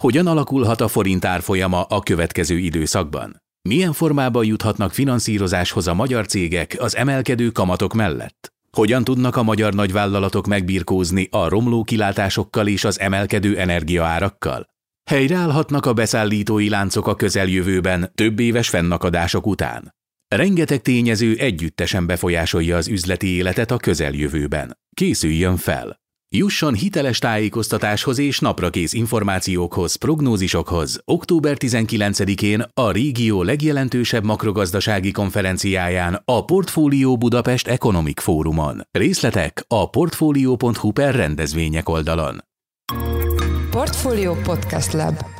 Hogyan alakulhat a forint árfolyama a következő időszakban? Milyen formában juthatnak finanszírozáshoz a magyar cégek az emelkedő kamatok mellett? Hogyan tudnak a magyar nagyvállalatok megbirkózni a romló kilátásokkal és az emelkedő energiaárakkal? Helyreállhatnak a beszállítói láncok a közeljövőben több éves fennakadások után. Rengeteg tényező együttesen befolyásolja az üzleti életet a közeljövőben. Készüljön fel! Jusson hiteles tájékoztatáshoz és naprakész információkhoz, prognózisokhoz október 19-én a régió legjelentősebb makrogazdasági konferenciáján a Portfólió Budapest Economic Fórumon. Részletek a portfolio.hu per rendezvények oldalon. Portfolio Podcast Lab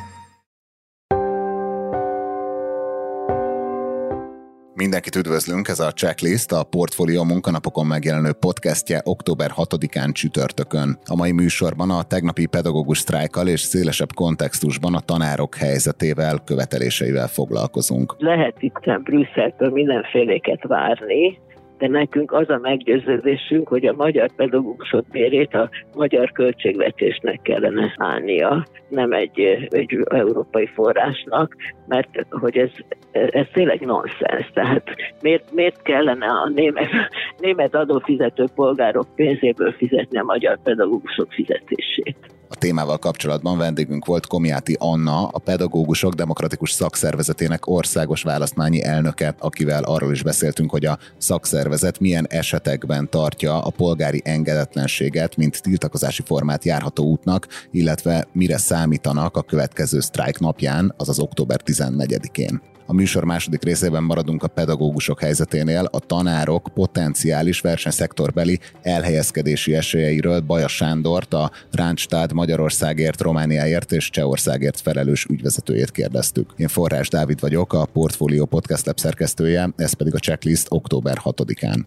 Mindenkit üdvözlünk, ez a Checklist, a Portfolio munkanapokon megjelenő podcastje október 6-án csütörtökön. A mai műsorban a tegnapi pedagógus sztrájkal és szélesebb kontextusban a tanárok helyzetével, követeléseivel foglalkozunk. Lehet itt Brüsszeltől mindenféléket várni, de nekünk az a meggyőződésünk, hogy a magyar pedagógusok bérét a magyar költségvetésnek kellene állnia, nem egy, egy európai forrásnak, mert hogy ez, ez tényleg nonsens. Tehát miért, miért kellene a német, német adófizető polgárok pénzéből fizetni a magyar pedagógusok fizetését? A témával kapcsolatban vendégünk volt Komiáti Anna, a Pedagógusok Demokratikus Szakszervezetének országos választmányi elnöke, akivel arról is beszéltünk, hogy a szakszervezet milyen esetekben tartja a polgári engedetlenséget, mint tiltakozási formát járható útnak, illetve mire számítanak a következő sztrájk napján, azaz október 14-én. A műsor második részében maradunk a pedagógusok helyzeténél, a tanárok potenciális versenyszektorbeli elhelyezkedési esélyeiről Baja Sándort, a Ráncstád Magyarországért, Romániáért és Csehországért felelős ügyvezetőjét kérdeztük. Én Forrás Dávid vagyok, a Portfolio Podcast Lab szerkesztője, ez pedig a checklist október 6-án.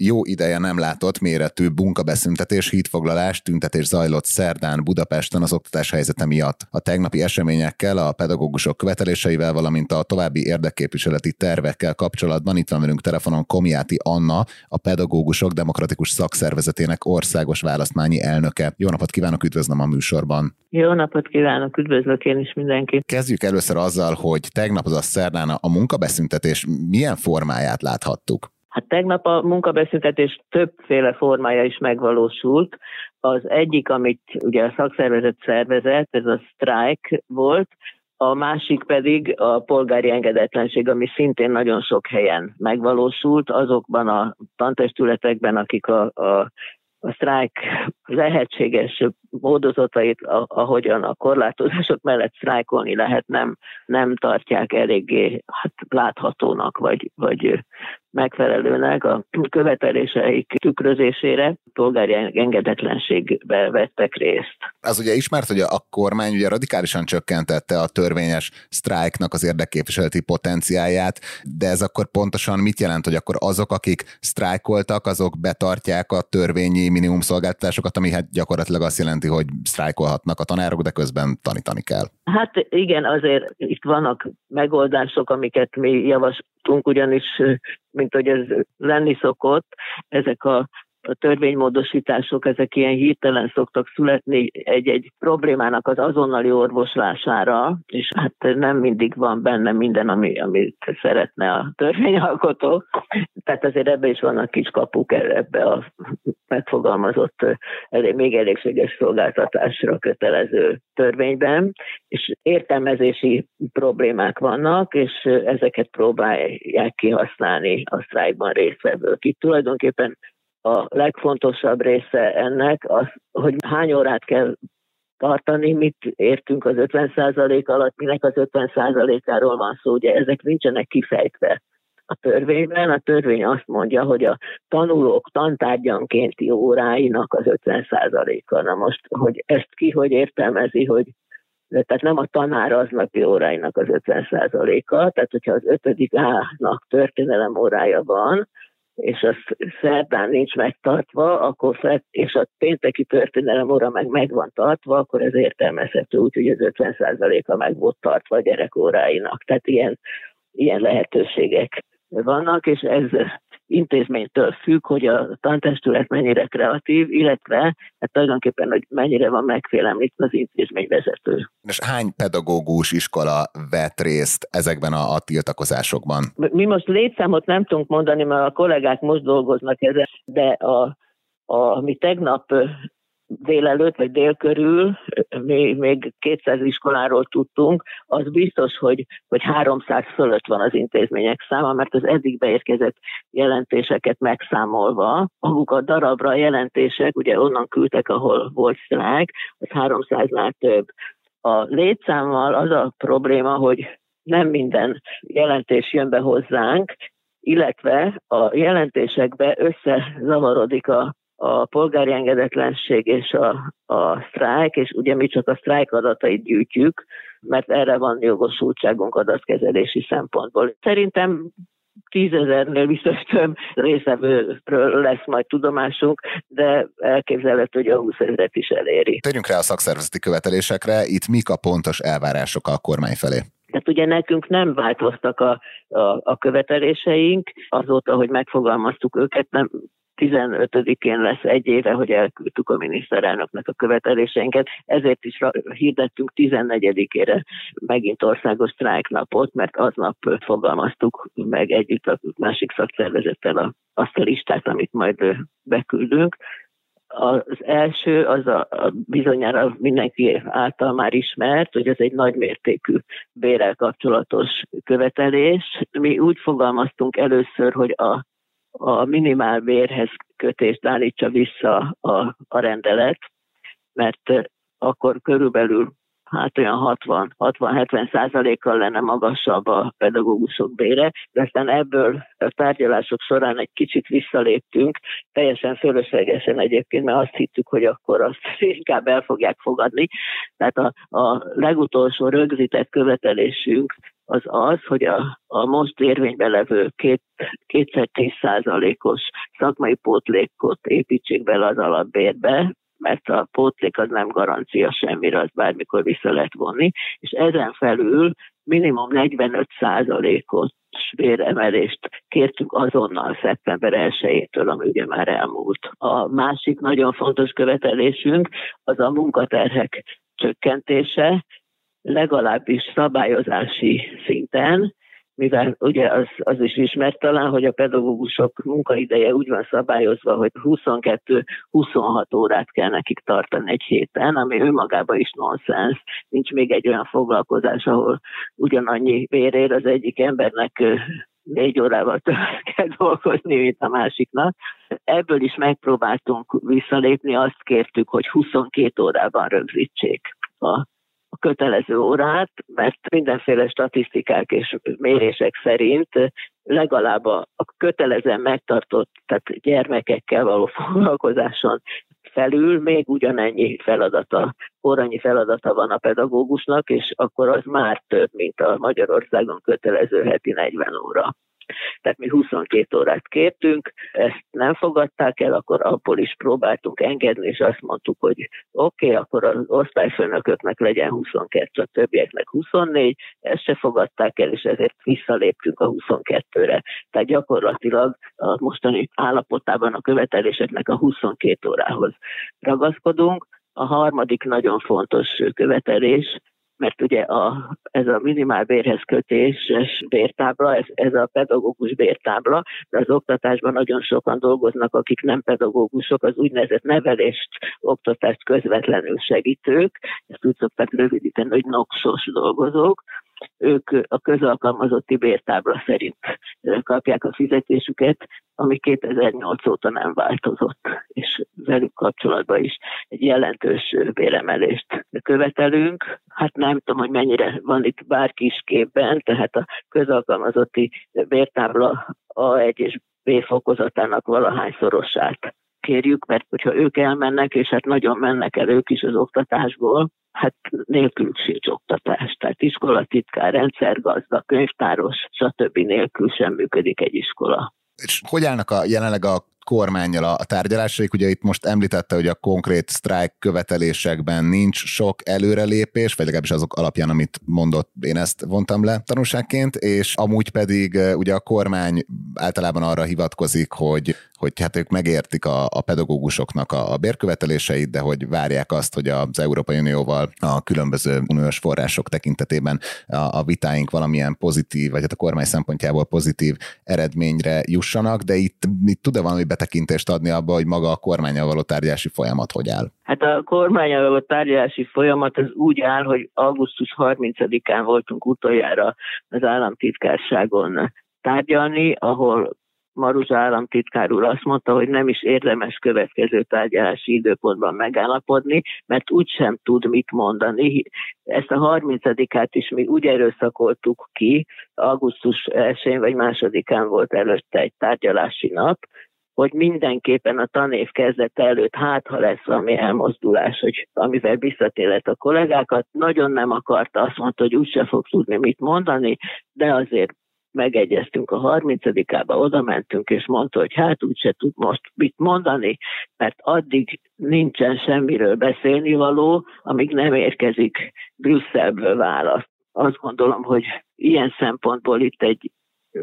Jó ideje nem látott méretű bunkabeszüntetés, hídfoglalás, tüntetés zajlott szerdán Budapesten az oktatás helyzete miatt. A tegnapi eseményekkel, a pedagógusok követeléseivel, valamint a további érdekképviseleti tervekkel kapcsolatban itt van velünk telefonon Komiáti Anna, a Pedagógusok Demokratikus Szakszervezetének országos választmányi elnöke. Jó napot kívánok, üdvözlöm a műsorban. Jó napot kívánok, üdvözlök én is mindenkit. Kezdjük először azzal, hogy tegnap az a szerdán a munkabeszüntetés milyen formáját láthattuk. Hát tegnap a munkabeszüntetés többféle formája is megvalósult. Az egyik, amit ugye a szakszervezet szervezett, ez a strike volt, a másik pedig a polgári engedetlenség, ami szintén nagyon sok helyen megvalósult, azokban a tantestületekben, akik a, a a sztrájk lehetséges módozatait, ahogyan a korlátozások mellett sztrájkolni lehet, nem, nem tartják eléggé hát, láthatónak, vagy, vagy megfelelőnek a követeléseik tükrözésére polgári engedetlenségbe vettek részt. Az ugye ismert, hogy a kormány ugye radikálisan csökkentette a törvényes sztrájknak az érdekképviseleti potenciáját, de ez akkor pontosan mit jelent, hogy akkor azok, akik sztrájkoltak, azok betartják a törvényi minimum szolgáltatásokat, ami hát gyakorlatilag azt jelenti, hogy sztrájkolhatnak a tanárok, de közben tanítani kell. Hát igen, azért itt vannak megoldások, amiket mi javaslunk, ugyanis mint hogy ez lenni szokott, ezek a a törvénymódosítások, ezek ilyen hirtelen szoktak születni egy-egy problémának az azonnali orvoslására, és hát nem mindig van benne minden, ami, amit szeretne a törvényalkotó. Tehát azért ebbe is vannak kis kapuk ebbe a megfogalmazott elég, még elégséges szolgáltatásra kötelező törvényben, és értelmezési problémák vannak, és ezeket próbálják kihasználni a sztrájkban résztvevők. Itt tulajdonképpen a legfontosabb része ennek az, hogy hány órát kell tartani, mit értünk az 50% alatt, minek az 50%-áról van szó, ugye ezek nincsenek kifejtve a törvényben. A törvény azt mondja, hogy a tanulók tantárgyankénti óráinak az 50%-a. Na most, hogy ezt ki hogy értelmezi, hogy tehát nem a tanár aznapi óráinak az 50%-a, tehát hogyha az 5. A-nak történelem órája van, és az szerdán nincs megtartva, akkor szert, és a pénteki történelem óra meg meg van tartva, akkor ez értelmezhető, úgyhogy az 50%-a meg volt tartva a gyerekóráinak. Tehát ilyen, ilyen lehetőségek vannak, és ez intézménytől függ, hogy a tantestület mennyire kreatív, illetve hát tulajdonképpen, hogy mennyire van megfélemlítve az intézményvezető. És hány pedagógus iskola vett részt ezekben a, a tiltakozásokban? Mi most létszámot nem tudunk mondani, mert a kollégák most dolgoznak ezen, de a, a, mi tegnap délelőtt vagy dél körül mi még 200 iskoláról tudtunk, az biztos, hogy, hogy 300 fölött van az intézmények száma, mert az eddig beérkezett jelentéseket megszámolva, maguk a darabra jelentések, ugye onnan küldtek, ahol volt sztrájk, az 300-nál több. A létszámmal az a probléma, hogy nem minden jelentés jön be hozzánk, illetve a jelentésekbe összezavarodik a a polgári engedetlenség és a, a sztrájk, és ugye mi csak a sztrájk adatait gyűjtjük, mert erre van jogosultságunk adatkezelési szempontból. Szerintem tízezernél biztos több részevőről lesz majd tudomásunk, de elképzelhető, hogy a 20 ezeret is eléri. Térjünk rá a szakszervezeti követelésekre, itt mik a pontos elvárások a kormány felé? Tehát ugye nekünk nem változtak a, a, a követeléseink, azóta, hogy megfogalmaztuk őket, nem 15-én lesz egy éve, hogy elküldtük a miniszterelnöknek a követeléseinket, ezért is hirdettünk 14-ére megint országos sztrájknapot, mert aznap fogalmaztuk meg együtt a másik szakszervezettel azt a listát, amit majd beküldünk. Az első, az a, a bizonyára mindenki által már ismert, hogy ez egy nagymértékű bérel kapcsolatos követelés. Mi úgy fogalmaztunk először, hogy a a minimálbérhez kötést állítsa vissza a, a rendelet, mert akkor körülbelül hát olyan 60-70 százalékkal lenne magasabb a pedagógusok bére, de aztán ebből a tárgyalások során egy kicsit visszaléptünk, teljesen fölöslegesen egyébként, mert azt hittük, hogy akkor azt inkább el fogják fogadni. Tehát a, a legutolsó rögzített követelésünk az az, hogy a, a most érvényben levő két, kétszer 10 százalékos szakmai pótlékot építsék bele az alapbérbe, mert a pótlék az nem garancia semmire, az bármikor vissza lehet vonni, és ezen felül minimum 45 százalékos béremelést kértük azonnal szeptember 1-től, ami ugye már elmúlt. A másik nagyon fontos követelésünk az a munkaterhek csökkentése, legalábbis szabályozási szinten, mivel ugye az, az is ismert talán, hogy a pedagógusok munkaideje úgy van szabályozva, hogy 22-26 órát kell nekik tartani egy héten, ami önmagában is nonsens. Nincs még egy olyan foglalkozás, ahol ugyanannyi bérér az egyik embernek négy órával többet kell dolgozni, mint a másiknak. Ebből is megpróbáltunk visszalépni, azt kértük, hogy 22 órában rögzítsék a kötelező órát, mert mindenféle statisztikák és mérések szerint legalább a, kötelezően megtartott, tehát gyermekekkel való foglalkozáson felül még ugyanennyi feladata, óranyi feladata van a pedagógusnak, és akkor az már több, mint a Magyarországon kötelező heti 40 óra. Tehát mi 22 órát kértünk, ezt nem fogadták el, akkor abból is próbáltunk engedni, és azt mondtuk, hogy oké, okay, akkor az osztályfőnököknek legyen 22, a többieknek 24, ezt se fogadták el, és ezért visszaléptünk a 22-re. Tehát gyakorlatilag a mostani állapotában a követeléseknek a 22 órához ragaszkodunk. A harmadik nagyon fontos követelés, mert ugye a, ez a minimálbérhez kötéses bértábla, ez, ez a pedagógus bértábla, de az oktatásban nagyon sokan dolgoznak, akik nem pedagógusok, az úgynevezett nevelést, oktatást közvetlenül segítők, ezt úgy szokták rövidíteni, hogy noxos dolgozók, ők a közalkalmazotti bértábla szerint kapják a fizetésüket, ami 2008 óta nem változott, és velük kapcsolatban is egy jelentős béremelést követelünk. Hát nem tudom, hogy mennyire van itt bárki is képben, tehát a közalkalmazotti bértábla A1 és B fokozatának valahányszorosát kérjük, mert hogyha ők elmennek, és hát nagyon mennek el ők is az oktatásból, hát nélkülük sincs oktatás. Tehát iskolatitkár, rendszergazda, könyvtáros, stb. nélkül sem működik egy iskola. És hogy állnak a, jelenleg a kormányjal a, tárgyalásaik? Ugye itt most említette, hogy a konkrét sztrájk követelésekben nincs sok előrelépés, vagy legalábbis azok alapján, amit mondott, én ezt vontam le tanulságként, és amúgy pedig ugye a kormány általában arra hivatkozik, hogy hogy hát ők megértik a, a pedagógusoknak a, a bérköveteléseit, de hogy várják azt, hogy az Európai Unióval a különböző uniós források tekintetében a, a vitáink valamilyen pozitív, vagy hát a kormány szempontjából pozitív eredményre jussanak, de itt, itt tud-e valami betekintést adni abba, hogy maga a kormányal való tárgyási folyamat hogy áll? Hát a kormányal való tárgyalási folyamat az úgy áll, hogy augusztus 30-án voltunk utoljára az államtitkárságon tárgyalni, ahol Maruzsa államtitkár úr azt mondta, hogy nem is érdemes következő tárgyalási időpontban megállapodni, mert úgysem tud mit mondani. Ezt a 30-át is mi úgy erőszakoltuk ki, augusztus 1 vagy másodikán volt előtte egy tárgyalási nap, hogy mindenképpen a tanév kezdete előtt, hát ha lesz valami elmozdulás, hogy amivel visszatélet a kollégákat, nagyon nem akarta, azt mondta, hogy úgyse fog tudni mit mondani, de azért megegyeztünk a 30-ába, oda mentünk, és mondta, hogy hát úgyse tud most mit mondani, mert addig nincsen semmiről beszélni való, amíg nem érkezik Brüsszelből válasz. Azt gondolom, hogy ilyen szempontból itt egy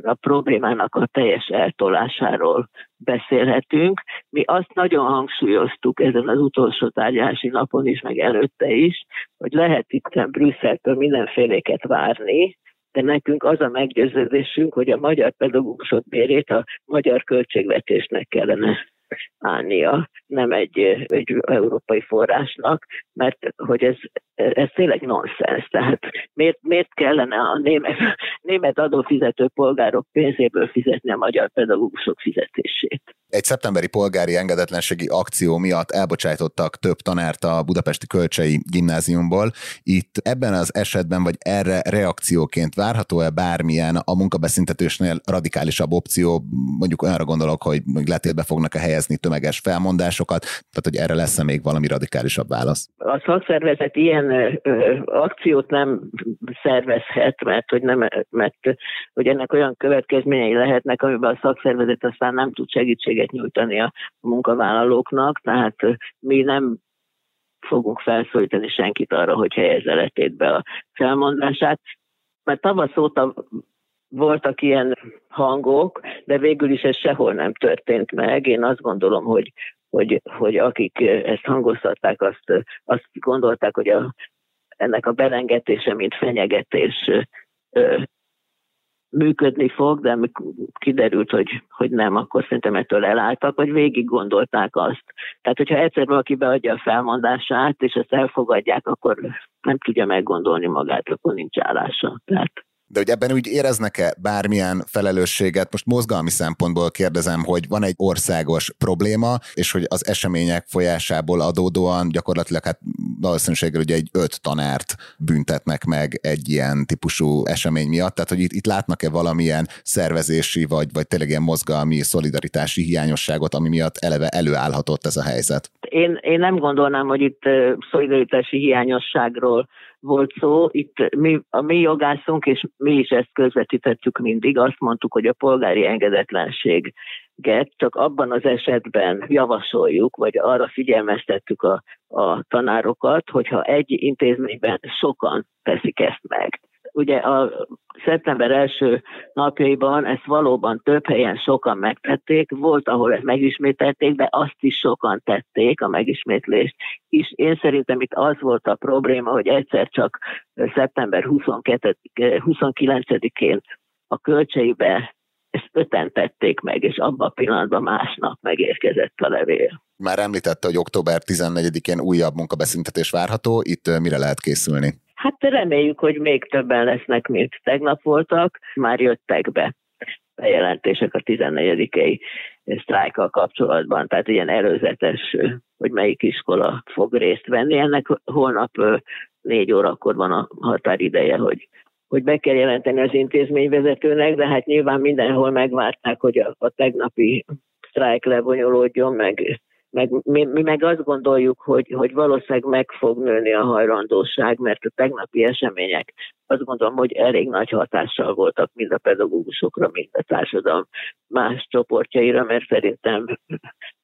a problémának a teljes eltolásáról beszélhetünk. Mi azt nagyon hangsúlyoztuk ezen az utolsó tárgyási napon is, meg előtte is, hogy lehet itt Brüsszeltől mindenféléket várni, de nekünk az a meggyőződésünk, hogy a magyar pedagógusok bérét a magyar költségvetésnek kellene állnia, nem egy, egy európai forrásnak, mert hogy ez, ez tényleg nonsens. Tehát miért, miért kellene a német, német adófizető polgárok pénzéből fizetni a magyar pedagógusok fizetését? Egy szeptemberi polgári engedetlenségi akció miatt elbocsájtottak több tanárt a Budapesti Kölcsei Gimnáziumból. Itt ebben az esetben, vagy erre reakcióként várható-e bármilyen a munkabeszintetősnél radikálisabb opció, mondjuk olyanra gondolok, hogy letétbe fognak-e helyezni tömeges felmondásokat, tehát hogy erre lesz-e még valami radikálisabb válasz? A szakszervezet ilyen ö, akciót nem szervezhet, mert hogy, nem, mert hogy ennek olyan következményei lehetnek, amiben a szakszervezet aztán nem tud segítséget segítséget nyújtani a munkavállalóknak, tehát mi nem fogunk felszólítani senkit arra, hogy helyezze letétbe a felmondását. Mert tavasz óta voltak ilyen hangok, de végül is ez sehol nem történt meg. Én azt gondolom, hogy, hogy, hogy akik ezt hangoztatták, azt, azt gondolták, hogy a, ennek a belengetése, mint fenyegetés működni fog, de amikor kiderült, hogy, hogy nem, akkor szerintem ettől elálltak, vagy végig gondolták azt. Tehát, hogyha egyszer valaki beadja a felmondását, és ezt elfogadják, akkor nem tudja meggondolni magát, akkor nincs állása. Tehát de hogy ebben úgy éreznek-e bármilyen felelősséget? Most mozgalmi szempontból kérdezem, hogy van egy országos probléma, és hogy az események folyásából adódóan gyakorlatilag hát valószínűséggel ugye egy öt tanárt büntetnek meg egy ilyen típusú esemény miatt, tehát hogy itt, itt látnak-e valamilyen szervezési vagy, vagy tényleg ilyen mozgalmi szolidaritási hiányosságot, ami miatt eleve előállhatott ez a helyzet? Én, én nem gondolnám, hogy itt szolidaritási hiányosságról volt szó, itt mi, a mi jogászunk, és mi is ezt közvetítettük mindig, azt mondtuk, hogy a polgári engedetlenség csak abban az esetben javasoljuk, vagy arra figyelmeztettük a, a tanárokat, hogyha egy intézményben sokan teszik ezt meg ugye a szeptember első napjaiban ezt valóban több helyen sokan megtették, volt, ahol ezt megismételték, de azt is sokan tették, a megismétlést is. Én szerintem itt az volt a probléma, hogy egyszer csak szeptember 22, 29-én a kölcseibe ezt öten tették meg, és abban a pillanatban másnap megérkezett a levél. Már említette, hogy október 14-én újabb munkabeszintetés várható, itt mire lehet készülni? Hát reméljük, hogy még többen lesznek, mint tegnap voltak, már jöttek be bejelentések a 14-i sztrájkkal kapcsolatban, tehát ilyen előzetes, hogy melyik iskola fog részt venni. Ennek holnap négy órakor van a határideje, hogy, hogy be kell jelenteni az intézményvezetőnek, de hát nyilván mindenhol megvárták, hogy a, a tegnapi sztrájk lebonyolódjon, meg meg mi, mi meg azt gondoljuk, hogy, hogy valószínűleg meg fog nőni a hajlandóság, mert a tegnapi események azt gondolom, hogy elég nagy hatással voltak mind a pedagógusokra, mind a társadalom más csoportjaira, mert szerintem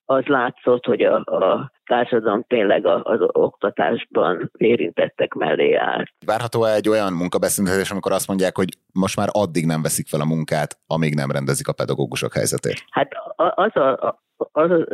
az látszott, hogy a, a társadalom tényleg az oktatásban érintettek mellé állt. Várható egy olyan munkabeszélgetés, amikor azt mondják, hogy most már addig nem veszik fel a munkát, amíg nem rendezik a pedagógusok helyzetét? Hát az a, az a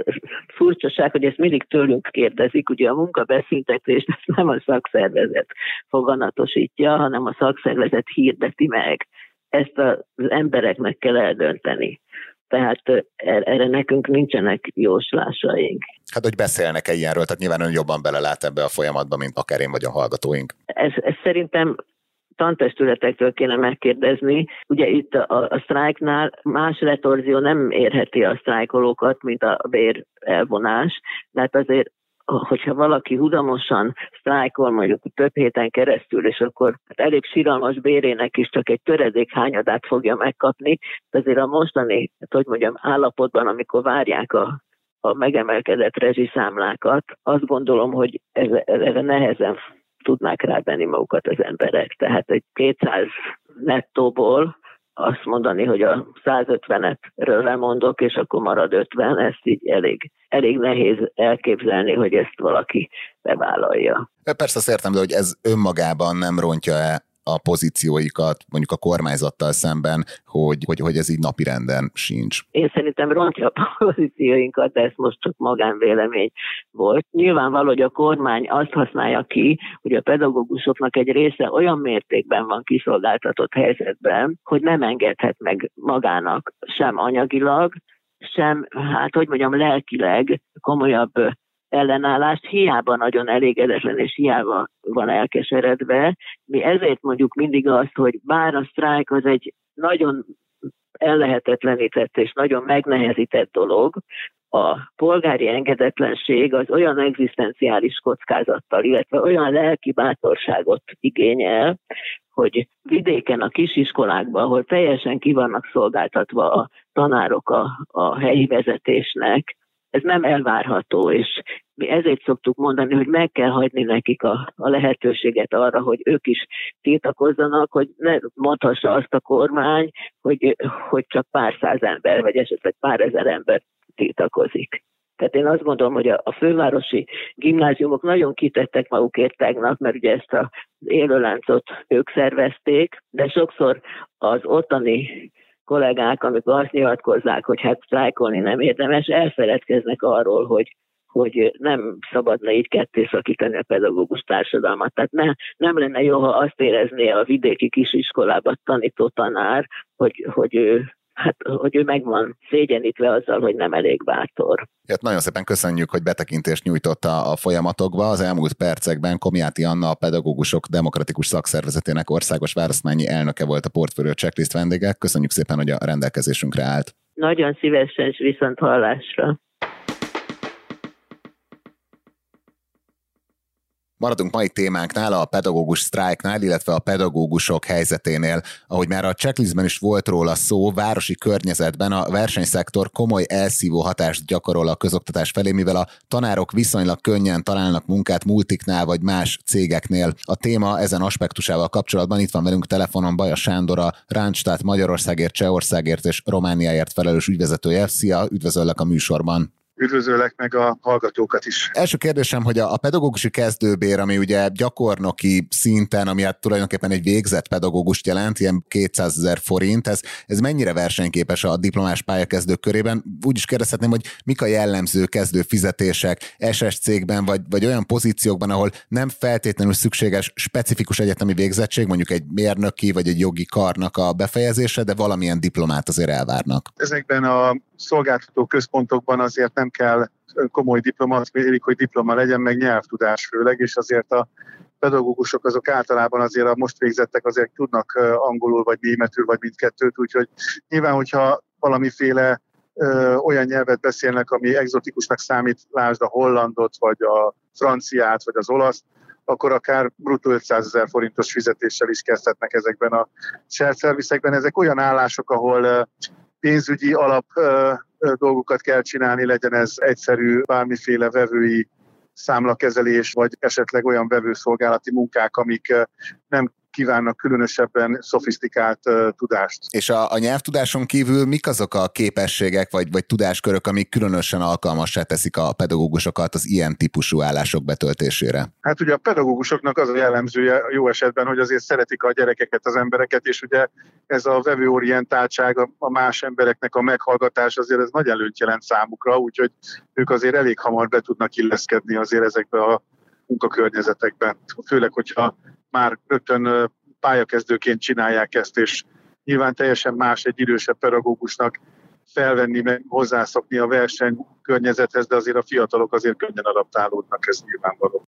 furcsaság, hogy ezt mindig tőlünk kérdezik, ugye a munkabeszüntetést nem a szakszervezet foganatosítja, hanem a szakszervezet hirdeti meg. Ezt az embereknek kell eldönteni. Tehát erre nekünk nincsenek jóslásaink. Hát, hogy beszélnek-e ilyenről, tehát nyilván ön jobban belelát ebbe a folyamatba, mint akár én vagy a hallgatóink. Ez, ez szerintem tantestületektől kéne megkérdezni. Ugye itt a, a sztrájknál más retorzió nem érheti a sztrájkolókat, mint a bér elvonás, mert azért hogyha valaki hudamosan sztrájkol mondjuk több héten keresztül, és akkor hát elég siralmas bérének is csak egy töredék hányadát fogja megkapni, azért a mostani, hát hogy mondjam, állapotban, amikor várják a, a megemelkedett rezsiszámlákat, azt gondolom, hogy erre nehezen tudnák rábenni magukat az emberek. Tehát egy 200 nettóból azt mondani, hogy a 150-etről lemondok, és akkor marad 50, ezt így elég, elég nehéz elképzelni, hogy ezt valaki bevállalja. Persze azt értem, de hogy ez önmagában nem rontja-e a pozícióikat mondjuk a kormányzattal szemben, hogy, hogy, hogy ez így napirenden sincs? Én szerintem rontja a pozícióinkat, de ez most csak magánvélemény volt. Nyilvánvaló, hogy a kormány azt használja ki, hogy a pedagógusoknak egy része olyan mértékben van kiszolgáltatott helyzetben, hogy nem engedhet meg magának sem anyagilag, sem, hát hogy mondjam, lelkileg komolyabb ellenállást, hiába nagyon elégedetlen és hiába van elkeseredve. Mi ezért mondjuk mindig azt, hogy bár a sztrájk az egy nagyon ellehetetlenített és nagyon megnehezített dolog, a polgári engedetlenség az olyan egzisztenciális kockázattal, illetve olyan lelki bátorságot igényel, hogy vidéken, a kisiskolákban, ahol teljesen ki vannak szolgáltatva a tanárok a, a helyi vezetésnek, ez nem elvárható, és mi ezért szoktuk mondani, hogy meg kell hagyni nekik a, a lehetőséget arra, hogy ők is tiltakozzanak, hogy ne mondhassa azt a kormány, hogy, hogy csak pár száz ember, vagy esetleg pár ezer ember tiltakozik. Tehát én azt gondolom, hogy a, a fővárosi gimnáziumok nagyon kitettek magukért tegnap, mert ugye ezt az élőláncot ők szervezték, de sokszor az ottani kollégák, amikor azt nyilatkozzák, hogy hát sztrájkolni nem érdemes, elfeledkeznek arról, hogy hogy nem szabadna így ketté szakítani a pedagógus társadalmat. Tehát ne, nem lenne jó, ha azt érezné a vidéki kisiskolában tanító tanár, hogy, hogy ő hát, hogy ő meg van szégyenítve azzal, hogy nem elég bátor. Hát nagyon szépen köszönjük, hogy betekintést nyújtott a, folyamatokba. Az elmúlt percekben Komiáti Anna, a Pedagógusok Demokratikus Szakszervezetének országos választmányi elnöke volt a Portfolio Checklist vendége. Köszönjük szépen, hogy a rendelkezésünkre állt. Nagyon szívesen, és viszont hallásra. Maradunk mai témánknál, a pedagógus sztrájknál, illetve a pedagógusok helyzeténél. Ahogy már a checklistben is volt róla szó, városi környezetben a versenyszektor komoly elszívó hatást gyakorol a közoktatás felé, mivel a tanárok viszonylag könnyen találnak munkát multiknál vagy más cégeknél. A téma ezen aspektusával kapcsolatban itt van velünk telefonon Baja Sándor, a Ránstát Magyarországért, Csehországért és Romániáért felelős ügyvezetője. Szia, üdvözöllek a műsorban! Üdvözöllek meg a hallgatókat is. Első kérdésem, hogy a, pedagógusi kezdőbér, ami ugye gyakornoki szinten, ami hát tulajdonképpen egy végzett pedagógust jelent, ilyen 200 ezer forint, ez, ez mennyire versenyképes a diplomás pályakezdők körében? Úgy is kérdezhetném, hogy mik a jellemző kezdő fizetések SS cégben, vagy, vagy olyan pozíciókban, ahol nem feltétlenül szükséges specifikus egyetemi végzettség, mondjuk egy mérnöki vagy egy jogi karnak a befejezése, de valamilyen diplomát azért elvárnak. Ezekben a szolgáltató központokban azért nem kell komoly diploma, mérik, hogy diploma legyen, meg nyelvtudás főleg, és azért a pedagógusok azok általában azért a most végzettek azért tudnak angolul, vagy németül, vagy mindkettőt, úgyhogy nyilván, hogyha valamiféle ö, olyan nyelvet beszélnek, ami egzotikusnak számít, lásd a hollandot, vagy a franciát, vagy az olaszt, akkor akár bruttó 500 ezer forintos fizetéssel is kezdhetnek ezekben a shared service Ezek olyan állások, ahol pénzügyi alap dolgokat kell csinálni, legyen ez egyszerű bármiféle vevői számlakezelés, vagy esetleg olyan vevőszolgálati munkák, amik nem kívánnak különösebben szofisztikált uh, tudást. És a, a nyelvtudáson kívül mik azok a képességek vagy, vagy tudáskörök, amik különösen alkalmassá teszik a pedagógusokat az ilyen típusú állások betöltésére? Hát ugye a pedagógusoknak az a jellemzője jó esetben, hogy azért szeretik a gyerekeket, az embereket, és ugye ez a vevőorientáltság, a, a más embereknek a meghallgatás azért ez nagy előnyt jelent számukra, úgyhogy ők azért elég hamar be tudnak illeszkedni azért ezekbe a munkakörnyezetekben. Főleg, hogyha már rögtön pályakezdőként csinálják ezt, és nyilván teljesen más egy idősebb pedagógusnak felvenni, meg hozzászokni a verseny környezethez, de azért a fiatalok azért könnyen adaptálódnak, ez nyilvánvaló.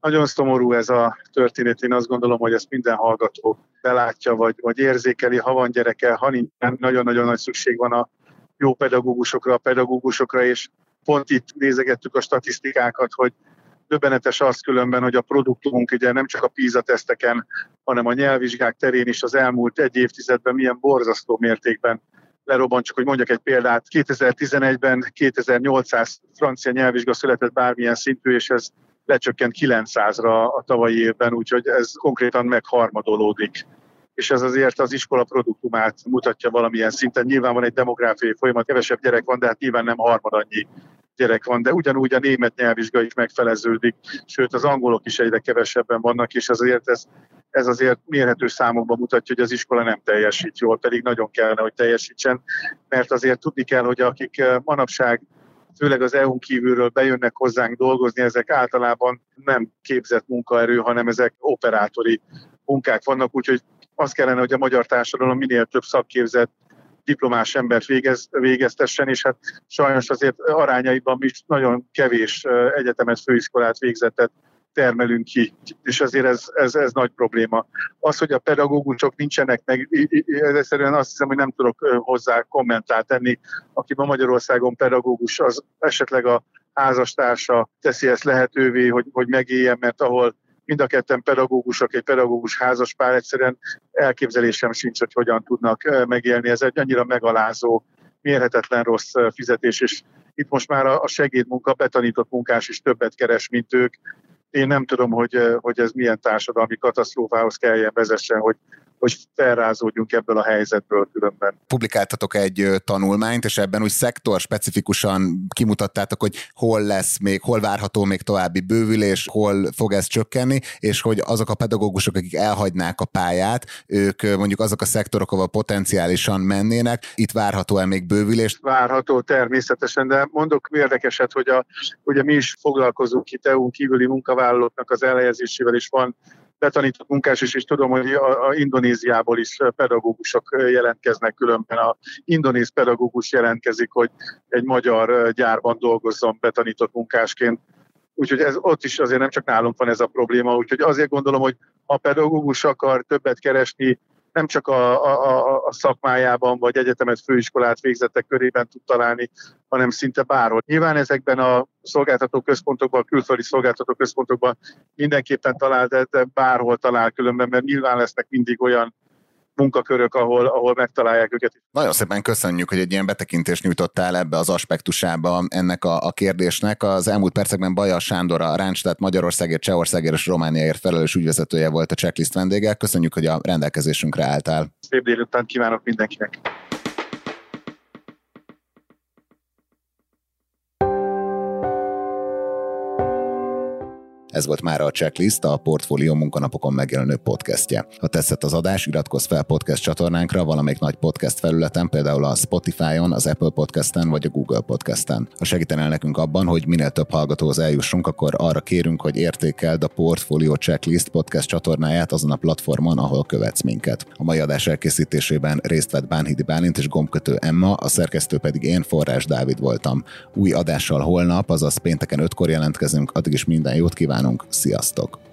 Nagyon szomorú ez a történet, én azt gondolom, hogy ezt minden hallgató belátja, vagy, vagy érzékeli, ha van gyereke, ha nincs, nagyon-nagyon nagy szükség van a jó pedagógusokra, a pedagógusokra, és pont itt nézegettük a statisztikákat, hogy Döbbenetes az különben, hogy a produktumunk ugye nem csak a PISA teszteken, hanem a nyelvvizsgák terén is az elmúlt egy évtizedben milyen borzasztó mértékben lerobban, csak hogy mondjak egy példát, 2011-ben 2800 francia nyelvvizsga született bármilyen szintű, és ez lecsökkent 900-ra a tavalyi évben, úgyhogy ez konkrétan megharmadolódik. És ez azért az iskola produktumát mutatja valamilyen szinten. Nyilván van egy demográfiai folyamat, kevesebb gyerek van, de hát nyilván nem harmad annyi gyerek van, de ugyanúgy a német nyelvvizsga is megfeleződik, sőt az angolok is egyre kevesebben vannak, és azért ez, ez azért mérhető számokban mutatja, hogy az iskola nem teljesít jól, pedig nagyon kellene, hogy teljesítsen, mert azért tudni kell, hogy akik eh, manapság főleg az EU-n kívülről bejönnek hozzánk dolgozni, ezek általában nem képzett munkaerő, hanem ezek operátori munkák vannak, úgyhogy az kellene, hogy a magyar társadalom minél több szakképzett diplomás embert végez, végeztessen, és hát sajnos azért arányaiban is nagyon kevés egyetemet, főiskolát végzettet termelünk ki, és azért ez, ez, ez nagy probléma. Az, hogy a pedagógusok nincsenek meg, egyszerűen azt hiszem, hogy nem tudok hozzá kommentát tenni, aki ma Magyarországon pedagógus, az esetleg a házastársa teszi ezt lehetővé, hogy, hogy megéljen, mert ahol mind a ketten pedagógusok, egy pedagógus házaspár, egyszerűen elképzelésem sincs, hogy hogyan tudnak megélni. Ez egy annyira megalázó, mérhetetlen rossz fizetés, és itt most már a segédmunka, betanított munkás is többet keres, mint ők. Én nem tudom, hogy, hogy ez milyen társadalmi katasztrófához kelljen vezessen, hogy hogy felrázódjunk ebből a helyzetből különben. Publikáltatok egy tanulmányt, és ebben úgy szektor specifikusan kimutattátok, hogy hol lesz még, hol várható még további bővülés, hol fog ez csökkenni, és hogy azok a pedagógusok, akik elhagynák a pályát, ők mondjuk azok a szektorok, ahol potenciálisan mennének, itt várható-e még bővülés? Várható természetesen, de mondok érdekeset, hogy a, ugye mi is foglalkozunk itt EU kívüli munkavállalóknak az elhelyezésével is van betanított munkás is, és tudom, hogy a, a Indonéziából is pedagógusok jelentkeznek, különben a indonéz pedagógus jelentkezik, hogy egy magyar gyárban dolgozzon betanított munkásként. Úgyhogy ez, ott is azért nem csak nálunk van ez a probléma, úgyhogy azért gondolom, hogy ha pedagógus akar többet keresni, nem csak a, a, a szakmájában vagy egyetemet, főiskolát végzettek körében tud találni, hanem szinte bárhol. Nyilván ezekben a szolgáltató központokban, a külföldi szolgáltató központokban mindenképpen talál, de, bárhol talál különben, mert nyilván lesznek mindig olyan munkakörök, ahol, ahol megtalálják őket. Nagyon szépen köszönjük, hogy egy ilyen betekintést nyújtottál ebbe az aspektusába ennek a, a kérdésnek. Az elmúlt percekben Baja Sándor, a Ránstát Magyarországért, Csehországért és Romániáért felelős ügyvezetője volt a checklist vendége. Köszönjük, hogy a rendelkezésünkre álltál. Szép délután kívánok mindenkinek! Ez volt már a checklist, a Portfólió munkanapokon megjelenő podcastje. Ha tetszett az adás, iratkozz fel podcast csatornánkra valamelyik nagy podcast felületen, például a Spotify-on, az Apple Podcast-en vagy a Google Podcast-en. Ha segítenél nekünk abban, hogy minél több hallgatóhoz eljussunk, akkor arra kérünk, hogy értékeld a Portfolio Checklist podcast csatornáját azon a platformon, ahol követsz minket. A mai adás elkészítésében részt vett Bánhidi Bálint és gombkötő Emma, a szerkesztő pedig én, Forrás Dávid voltam. Új adással holnap, azaz pénteken ötkor jelentkezünk, addig is minden jót kívánok kívánunk, sziasztok!